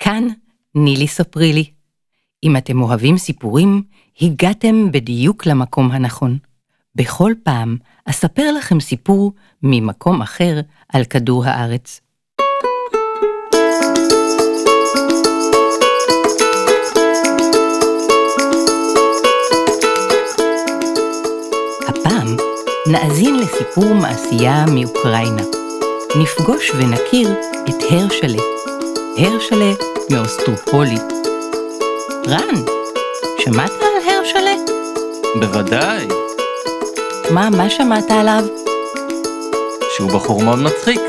כאן נילי ספרילי. אם אתם אוהבים סיפורים, הגעתם בדיוק למקום הנכון. בכל פעם אספר לכם סיפור ממקום אחר על כדור הארץ. הפעם נאזין לסיפור מעשייה מאוקראינה. נפגוש ונכיר את הרשלה. הרשלה מאוסטרופולי. רן, שמעת על הרשלה? בוודאי, מה, מה שמעת עליו? שהוא בחור מאוד מצחיק.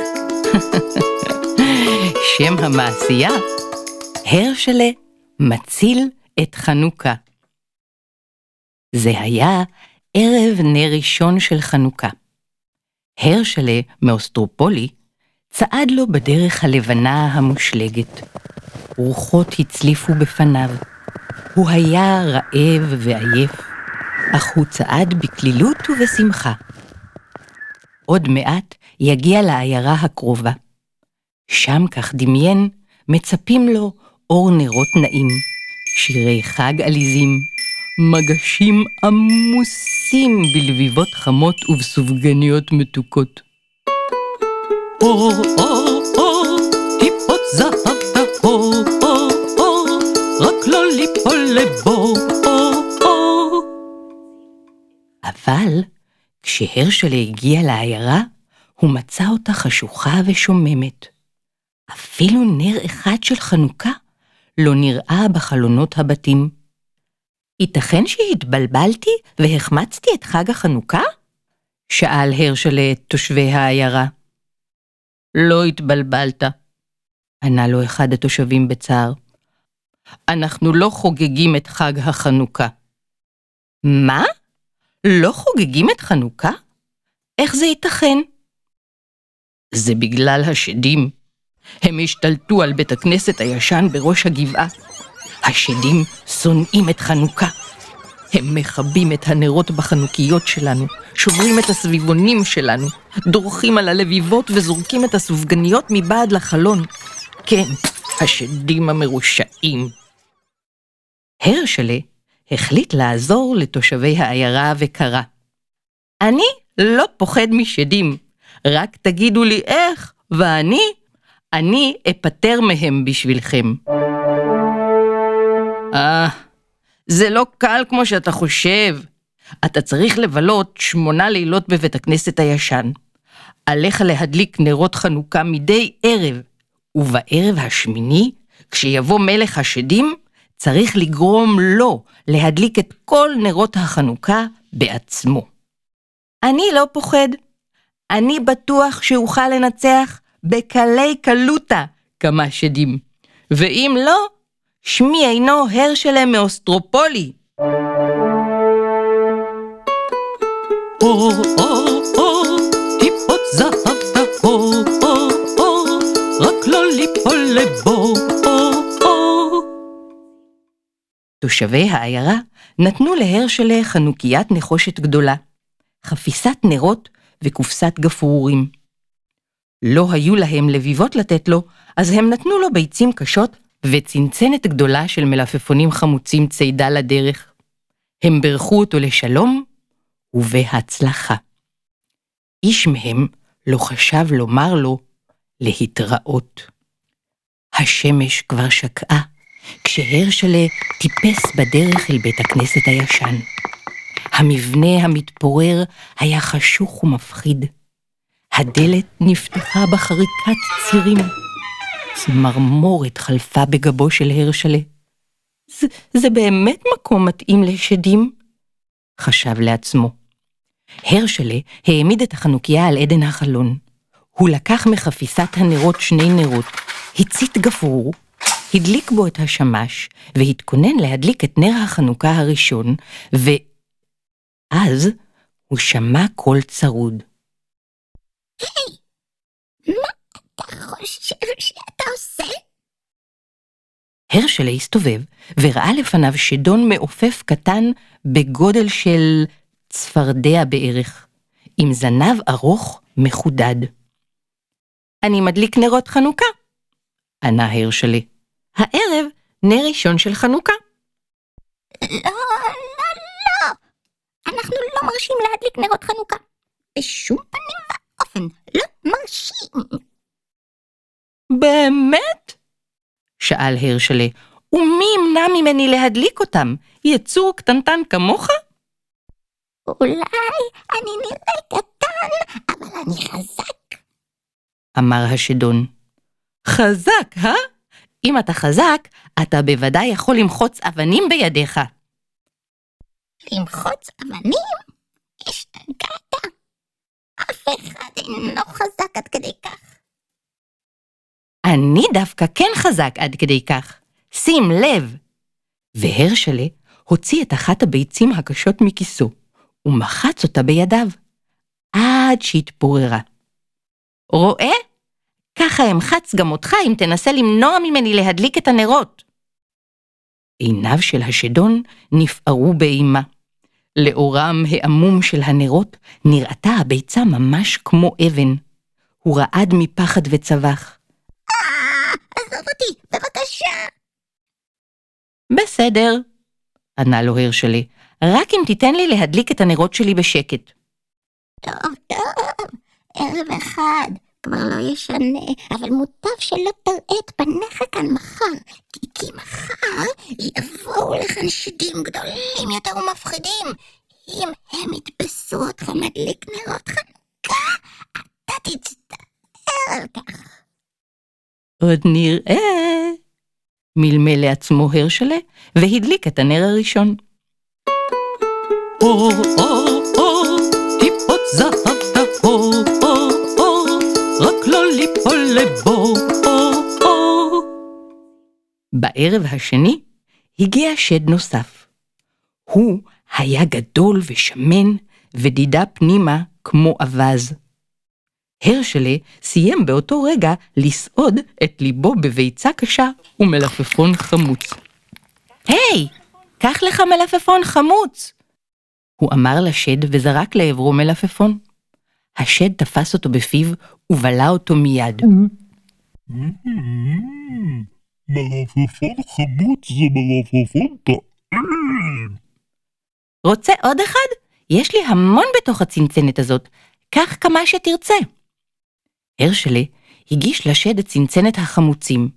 שם המעשייה, הרשלה מציל את חנוכה. זה היה ערב נר ראשון של חנוכה. הרשלה מאוסטרופולי צעד לו בדרך הלבנה המושלגת. רוחות הצליפו בפניו. הוא היה רעב ועייף, אך הוא צעד בקלילות ובשמחה. עוד מעט יגיע לעיירה הקרובה. שם, כך דמיין, מצפים לו אור נרות נעים, שירי חג עליזים, מגשים עמוסים בלביבות חמות ובסופגניות מתוקות. ליפול לבור, אור, אור. אבל כשהרשלה הגיע לעיירה, הוא מצא אותה חשוכה ושוממת. אפילו נר אחד של חנוכה לא נראה בחלונות הבתים. ייתכן שהתבלבלתי והחמצתי את חג החנוכה? שאל הרשלה את תושבי העיירה. לא התבלבלת, ענה לו אחד התושבים בצער. אנחנו לא חוגגים את חג החנוכה. מה? לא חוגגים את חנוכה? איך זה ייתכן? זה בגלל השדים. הם השתלטו על בית הכנסת הישן בראש הגבעה. השדים שונאים את חנוכה. הם מכבים את הנרות בחנוכיות שלנו, שוברים את הסביבונים שלנו, דורכים על הלביבות וזורקים את הסופגניות מבעד לחלון. כן, השדים המרושעים. הרשלה החליט לעזור לתושבי העיירה וקרא. אני לא פוחד משדים, רק תגידו לי איך, ואני, אני אפטר מהם בשבילכם. אה, זה לא קל כמו שאתה חושב. אתה צריך לבלות שמונה לילות בבית הכנסת הישן. עליך להדליק נרות חנוכה מדי ערב, ובערב השמיני, כשיבוא מלך השדים, צריך לגרום לו להדליק את כל נרות החנוכה בעצמו. אני לא פוחד. אני בטוח שאוכל לנצח בקלי קלותה כמה שדים. ואם לא, שמי אינו הרשלה מאוסטרופולי. טיפות זהב טהור, אור, אור, רק לא ליפול לבור, אור, אור. תושבי העיירה נתנו להרשלה חנוכיית נחושת גדולה, חפיסת נרות וקופסת גפרורים. לא היו להם לביבות לתת לו, אז הם נתנו לו ביצים קשות וצנצנת גדולה של מלפפונים חמוצים צידה לדרך. הם בירכו אותו לשלום ובהצלחה. איש מהם לא חשב לומר לו להתראות. השמש כבר שקעה, כשהרשלה טיפס בדרך אל בית הכנסת הישן. המבנה המתפורר היה חשוך ומפחיד. הדלת נפתחה בחריקת צירים. צמרמורת חלפה בגבו של הרשלה. זה, זה באמת מקום מתאים לשדים? חשב לעצמו. הרשלה העמיד את החנוכיה על עדן החלון. הוא לקח מחפיסת הנרות שני נרות, הצית גפרור, הדליק בו את השמש, והתכונן להדליק את נר החנוכה הראשון, ואז הוא שמע קול צרוד. חושב שאתה עושה? הרשלה הסתובב וראה לפניו שדון מעופף קטן בגודל של צפרדע בערך, עם זנב ארוך מחודד. אני מדליק נרות חנוכה, ענה הרשלה. הערב נר ראשון של חנוכה. לא, לא, לא. אנחנו לא מרשים להדליק נרות חנוכה. בשום פנים ואופן, לא מרשים. באמת? שאל הרשלה, ומי ימנע ממני להדליק אותם? יצור קטנטן כמוך? אולי אני נראה קטן, אבל אני חזק. אמר השדון. חזק, אה? אם אתה חזק, אתה בוודאי יכול למחוץ אבנים בידיך. למחוץ אבנים? השתגעת. אף אחד אינו חזק עד כדי כך. אני דווקא כן חזק עד כדי כך. שים לב. והרשלה הוציא את אחת הביצים הקשות מכיסו, ומחץ אותה בידיו, עד שהתפוררה. רואה? ככה אמחץ גם אותך אם תנסה למנוע ממני להדליק את הנרות. עיניו של השדון נפערו באימה. לאורם העמום של הנרות נראתה הביצה ממש כמו אבן. הוא רעד מפחד וצווח. אותי, בבקשה. בסדר, ענה לו הרשלי, רק אם תיתן לי להדליק את הנרות שלי בשקט. טוב, טוב, ערב אחד, כבר לא ישנה, אבל מוטב שלא תראה את פניך כאן מחר, כי, כי מחר יבואו לכאן שדים גדולים יותר ומפחידים. אם הם יתפסו אותך מדליק נרות חנוכה, אתה תצטער על כך. עוד נראה. מלמל לעצמו הרשלה, והדליק את הנר הראשון. אור, אור, אור, טיפות זהב טהור, אור, אור, רק לא ליפול לבור, אור, אור. בערב השני הגיע שד נוסף. הוא היה גדול ושמן, ודידה פנימה כמו אווז. הרשלה סיים באותו רגע לסעוד את ליבו בביצה קשה ומלפפון חמוץ. היי, קח לך מלפפון חמוץ! הוא אמר לשד וזרק לעברו מלפפון. השד תפס אותו בפיו ובלע אותו מיד. מלפפון חמוץ זה מלפפון טעים. רוצה עוד אחד? יש לי המון בתוך הצנצנת הזאת, קח כמה שתרצה. הרשלה הגיש לשד את צנצנת החמוצים,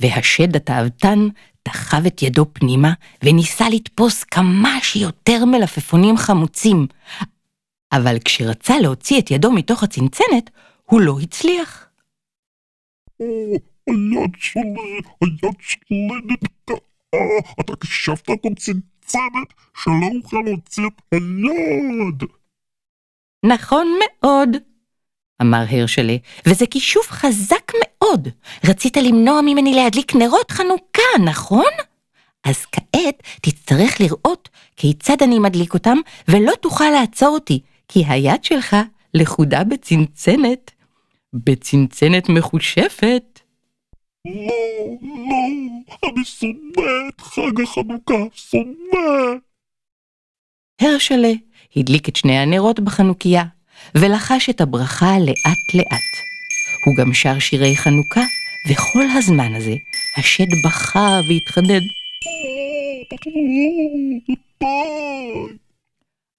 והשד התאוותן דחב את ידו פנימה וניסה לתפוס כמה שיותר מלפפונים חמוצים. אבל כשרצה להוציא את ידו מתוך הצנצנת, הוא לא הצליח. או, היד שלי, היד שלי נתקעה. אתה קישפת את הצנצנת שלא אוכל להוציא את היד. נכון מאוד, אמר הרשלה, וזה כישוף חזק מאוד. רצית למנוע ממני להדליק נרות חנוכה, נכון? אז כעת תצטרך לראות כיצד אני מדליק אותם, ולא תוכל לעצור אותי, כי היד שלך לכודה בצנצנת. בצנצנת מחושפת. לא, לא, אני שונא את חג החנוכה, שונא. הרשלה הדליק את שני הנרות בחנוכיה, ולחש את הברכה לאט-לאט. הוא גם שר שירי חנוכה, וכל הזמן הזה השד בכה והתחדד,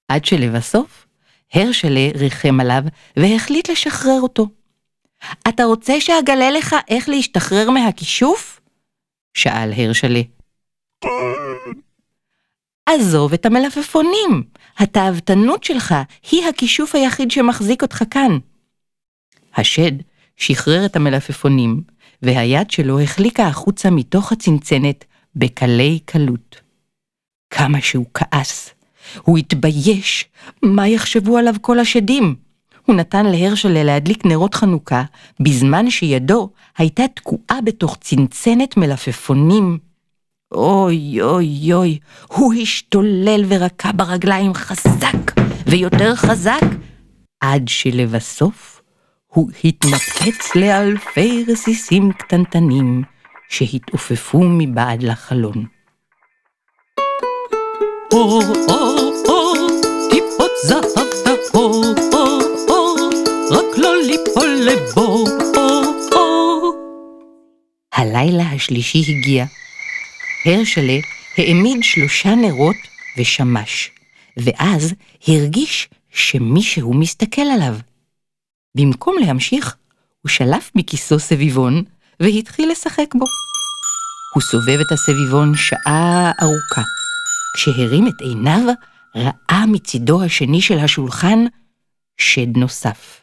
עד שלבסוף הרשלה ריחם עליו והחליט לשחרר אותו. אתה רוצה שאגלה לך איך להשתחרר מהכישוף? שאל הרשלה. עזוב את המלפפונים, התאוותנות שלך היא הכישוף היחיד שמחזיק אותך כאן. השד שחרר את המלפפונים, והיד שלו החליקה החוצה מתוך הצנצנת בקלי קלות. כמה שהוא כעס. הוא התבייש, מה יחשבו עליו כל השדים? הוא נתן להרשלה להדליק נרות חנוכה, בזמן שידו הייתה תקועה בתוך צנצנת מלפפונים. אוי אוי אוי, הוא השתולל ורקע ברגליים חזק ויותר חזק, עד שלבסוף הוא התנפץ לאלפי רסיסים קטנטנים שהתעופפו מבעד לחלון. טיפות זהב טהור, רק לא ליפול לבור. הלילה השלישי הגיע. הרשלה העמיד שלושה נרות ושמש, ואז הרגיש שמישהו מסתכל עליו. במקום להמשיך, הוא שלף מכיסו סביבון והתחיל לשחק בו. הוא סובב את הסביבון שעה ארוכה. כשהרים את עיניו, ראה מצידו השני של השולחן שד נוסף.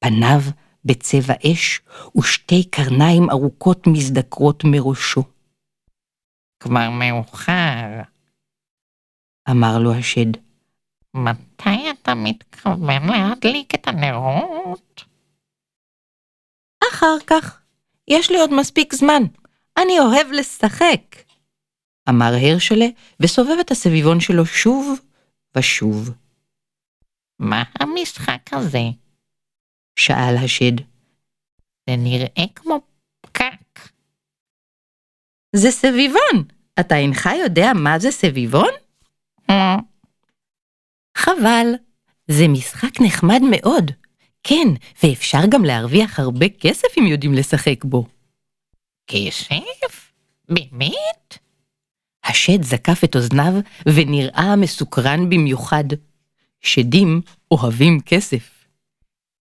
פניו בצבע אש ושתי קרניים ארוכות מזדקרות מראשו. כבר מאוחר. אמר לו השד. מתי אתה מתכוון להדליק את הנרות? אחר כך, יש לי עוד מספיק זמן, אני אוהב לשחק. אמר הרשלה, וסובב את הסביבון שלו שוב ושוב. מה המשחק הזה? שאל השד. זה נראה כמו. זה סביבון! אתה אינך יודע מה זה סביבון? חבל. זה משחק נחמד מאוד. כן, ואפשר גם להרוויח הרבה כסף אם יודעים לשחק בו. כסף? באמת? השד זקף את אוזניו ונראה מסוקרן במיוחד. שדים אוהבים כסף.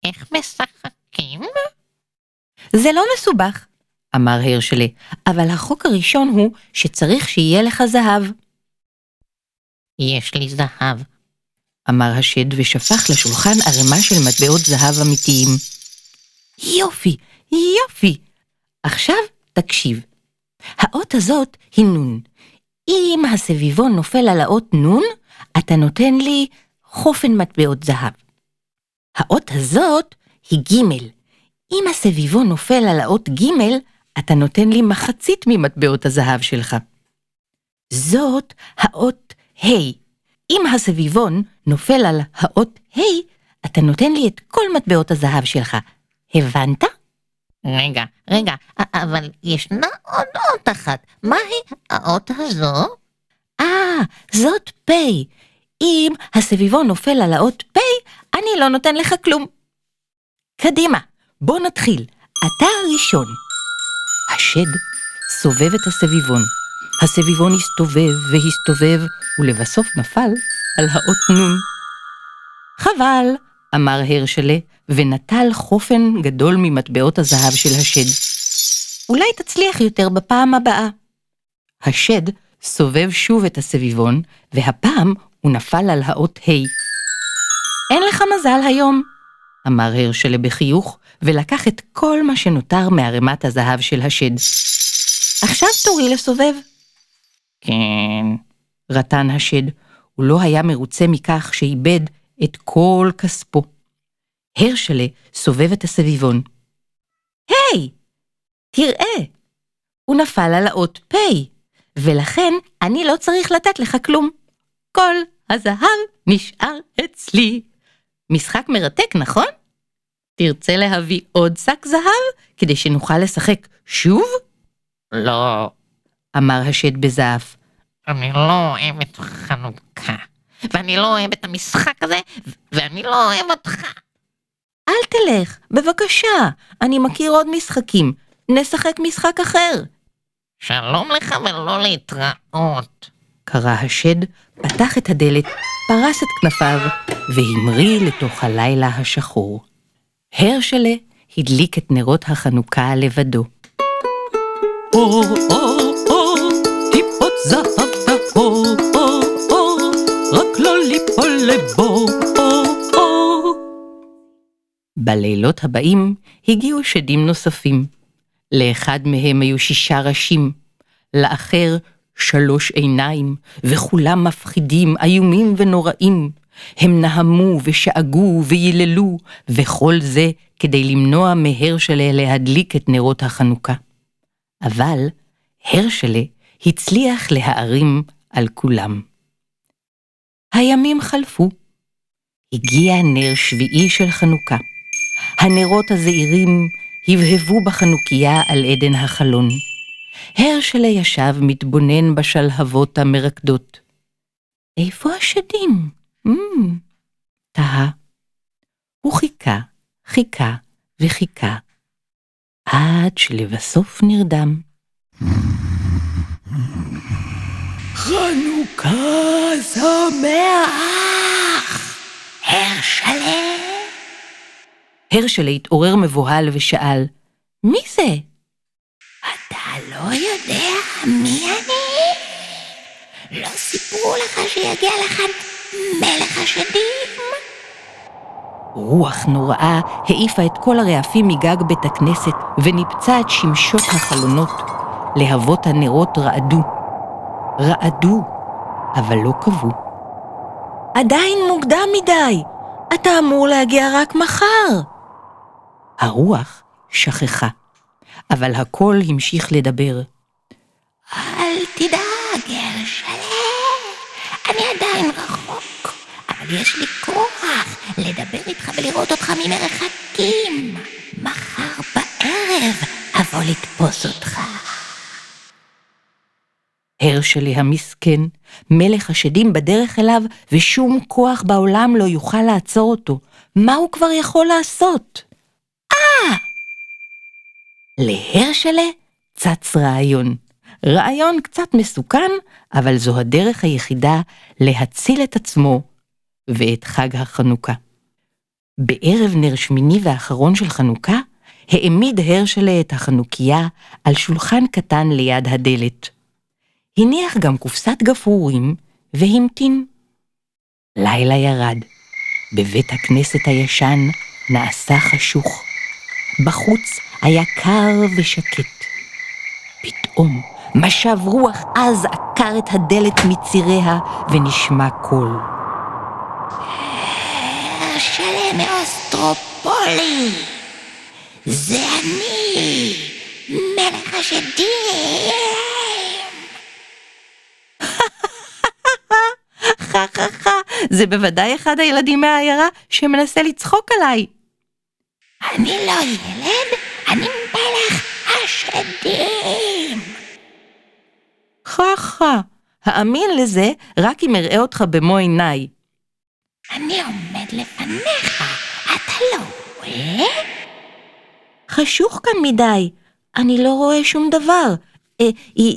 איך משחקים? זה לא מסובך, אמר הרשלה, אבל החוק הראשון הוא שצריך שיהיה לך זהב. יש לי זהב. אמר השד ושפך לשולחן ערימה של מטבעות זהב אמיתיים. יופי, יופי. עכשיו תקשיב. האות הזאת היא נון. אם הסביבון נופל על האות נון, אתה נותן לי חופן מטבעות זהב. האות הזאת היא ג'. אם הסביבון נופל על האות ג', אתה נותן לי מחצית ממטבעות הזהב שלך. זאת האות ה'. אם הסביבון נופל על האות ה', אתה נותן לי את כל מטבעות הזהב שלך. הבנת? רגע, רגע, אבל ישנה עוד אות אחת. מהי האות הזו? אה, זאת פ'. אם הסביבון נופל על האות פ', אני לא נותן לך כלום. קדימה, בוא נתחיל. אתה הראשון. השד סובב את הסביבון. הסביבון הסתובב והסתובב, ולבסוף נפל על האות נון. חבל, אמר הרשלה, ונטל חופן גדול ממטבעות הזהב של השד. אולי תצליח יותר בפעם הבאה. השד סובב שוב את הסביבון, והפעם הוא נפל על האות ה'. אין לך מזל היום, אמר הרשלה בחיוך, ולקח את כל מה שנותר מערימת הזהב של השד. עכשיו תורי לסובב. כן. רטן השד, הוא לא היה מרוצה מכך שאיבד את כל כספו. הרשלה סובב את הסביבון. היי! תראה! הוא נפל על האות פ', ולכן אני לא צריך לתת לך כלום. כל הזהב נשאר אצלי. משחק מרתק, נכון? תרצה להביא עוד שק זהב כדי שנוכל לשחק שוב? לא, אמר השד בזעף. אני לא אוהב את חנוכה. ואני לא אוהב את המשחק הזה, ואני לא אוהב אותך. אל תלך, בבקשה, אני מכיר עוד משחקים. נשחק משחק אחר. שלום לך ולא להתראות. קרא השד, פתח את הדלת, פרס את כנפיו, והמריא לתוך הלילה השחור. הרשלה הדליק את נרות החנוכה לבדו. אור, אור, אור, טיפות זהב טהור, אור, אור, רק לא ליפול לבור, אור, אור. בלילות הבאים הגיעו שדים נוספים. לאחד מהם היו שישה ראשים, לאחר שלוש עיניים, וכולם מפחידים, איומים ונוראים, הם נהמו ושאגו ויללו, וכל זה כדי למנוע מהרשלה להדליק את נרות החנוכה. אבל הרשלה הצליח להערים על כולם. הימים חלפו. הגיע נר שביעי של חנוכה. הנרות הזעירים הבהבו בחנוכיה על עדן החלון. הרשלה ישב מתבונן בשלהבות המרקדות. איפה השדים? תהה. הוא חיכה, חיכה וחיכה, עד שלבסוף נרדם. חנוכה שמח! הרשלה? הרשלה התעורר מבוהל ושאל, מי זה? אתה לא יודע מי אני? סיפרו לך שיגיע לכאן מלך השדים? רוח נוראה העיפה את כל הרעפים מגג בית הכנסת וניפצה את שמשות החלונות. להבות הנרות רעדו. רעדו, אבל לא כבו. עדיין מוקדם מדי, אתה אמור להגיע רק מחר. הרוח שכחה, אבל הקול המשיך לדבר. אל תדאג, הרשלה. אני עדיין רחוק, אבל יש לי כוח לדבר איתך ולראות אותך ממרחקים. מחר בערב אבוא לתפוס אותך. הרשלה המסכן, מלך השדים בדרך אליו, ושום כוח בעולם לא יוכל לעצור אותו. מה הוא כבר יכול לעשות? אה! להרשלה צץ רעיון. רעיון קצת מסוכן, אבל זו הדרך היחידה להציל את עצמו ואת חג החנוכה. בערב נר שמיני ואחרון של חנוכה, העמיד הרשלה את החנוכיה על שולחן קטן ליד הדלת. הניח גם קופסת גפרורים והמתין. לילה ירד. בבית הכנסת הישן נעשה חשוך. בחוץ היה קר ושקט. פתאום משב רוח עז עקר את הדלת מציריה ונשמע קול. מאוסטרופולי. זה אני, מלך השדים. חה חה חה, זה בוודאי אחד הילדים מהעיירה שמנסה לצחוק עליי. אני לא ילד, אני מלך השדים. חה חה, האמין לזה רק אם אראה אותך במו עיניי. אני עומד לפניך, אתה לא רואה? חשוך כאן מדי, אני לא רואה שום דבר. אה,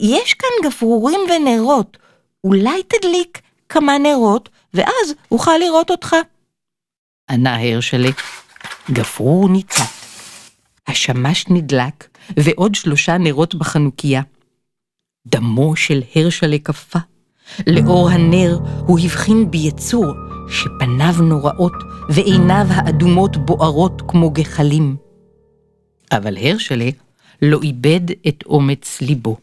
יש כאן גפרורים ונרות, אולי תדליק כמה נרות, ואז אוכל לראות אותך. ענה הרשלה. גפרור ניצת. השמש נדלק, ועוד שלושה נרות בחנוכיה. דמו של הרשלה קפא. לאור הנר הוא הבחין ביצור שפניו נוראות ועיניו האדומות בוערות כמו גחלים. אבל הרשלה לא איבד את אומץ ליבו.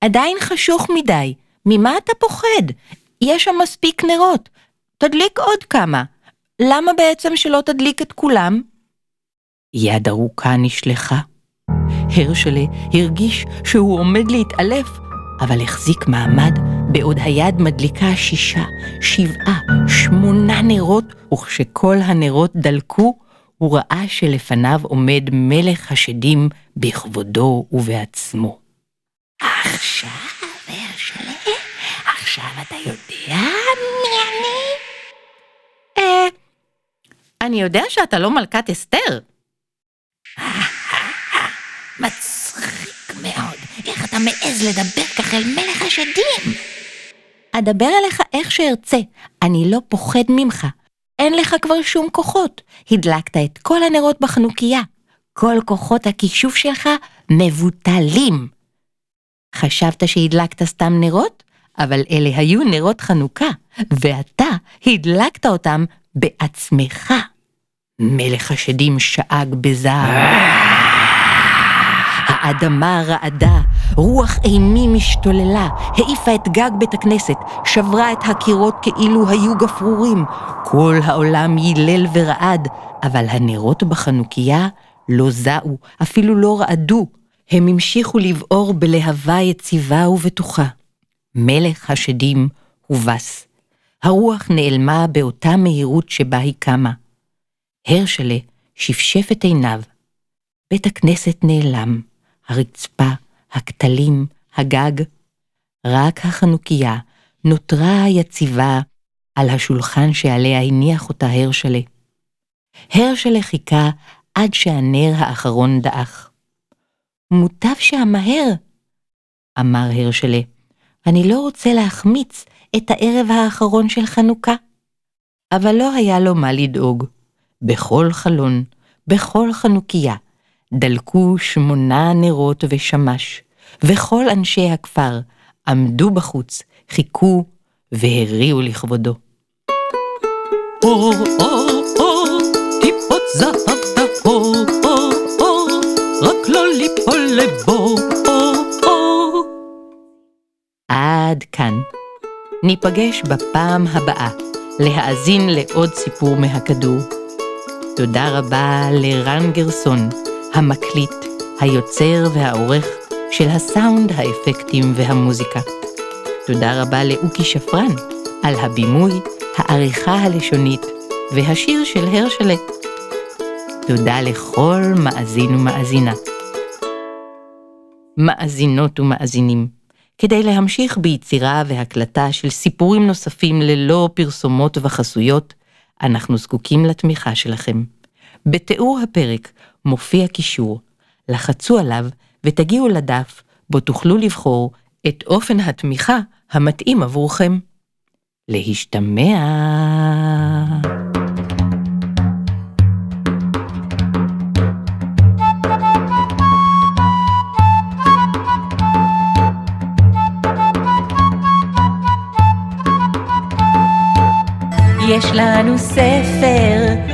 עדיין חשוך מדי, ממה אתה פוחד? יש שם מספיק נרות. תדליק עוד כמה. למה בעצם שלא תדליק את כולם? יד ארוכה נשלחה. הרשלה הרגיש שהוא עומד להתעלף, אבל החזיק מעמד בעוד היד מדליקה שישה, שבעה, שמונה נרות, וכשכל הנרות דלקו, הוא ראה שלפניו עומד מלך השדים בכבודו ובעצמו. עכשיו, הרשלה, עכשיו אתה יודע מי אני? אה, אני יודע שאתה לא מלכת אסתר. איך אתה מעז לדבר כך אל מלך השדים? אדבר אליך איך שארצה, אני לא פוחד ממך. אין לך כבר שום כוחות. הדלקת את כל הנרות בחנוכיה. כל כוחות הכישוף שלך מבוטלים. חשבת שהדלקת סתם נרות? אבל אלה היו נרות חנוכה, ואתה הדלקת אותם בעצמך. מלך השדים שאג בזעם. האדמה רעדה, רוח אימים השתוללה, העיפה את גג בית הכנסת, שברה את הקירות כאילו היו גפרורים. כל העולם יילל ורעד, אבל הנרות בחנוכיה לא זעו, אפילו לא רעדו. הם המשיכו לבעור בלהבה יציבה ובטוחה. מלך השדים הובס. הרוח נעלמה באותה מהירות שבה היא קמה. הרשלה שפשף את עיניו. בית הכנסת נעלם, הרצפה, הכתלים, הגג. רק החנוכיה נותרה יציבה על השולחן שעליה הניח אותה הרשלה. הרשלה חיכה עד שהנר האחרון דעך. מוטב שאמהר, אמר הרשלה. אני לא רוצה להחמיץ את הערב האחרון של חנוכה. אבל לא היה לו מה לדאוג. בכל חלון, בכל חנוכיה, דלקו שמונה נרות ושמש, וכל אנשי הכפר עמדו בחוץ, חיכו והריעו לכבודו. אור, אור, אור, טיפות זהב טהור, אור, אור, רק לא ליפול לבור, אור, אור. עד כאן. ניפגש בפעם הבאה להאזין לעוד סיפור מהכדור. תודה רבה לרן גרסון, המקליט, היוצר והעורך של הסאונד, האפקטים והמוזיקה. תודה רבה לאוקי שפרן על הבימוי, העריכה הלשונית והשיר של הרשלה. תודה לכל מאזין ומאזינה. מאזינות ומאזינים, כדי להמשיך ביצירה והקלטה של סיפורים נוספים ללא פרסומות וחסויות, אנחנו זקוקים לתמיכה שלכם. בתיאור הפרק מופיע קישור, לחצו עליו ותגיעו לדף בו תוכלו לבחור את אופן התמיכה המתאים עבורכם. להשתמע. יש לנו ספר,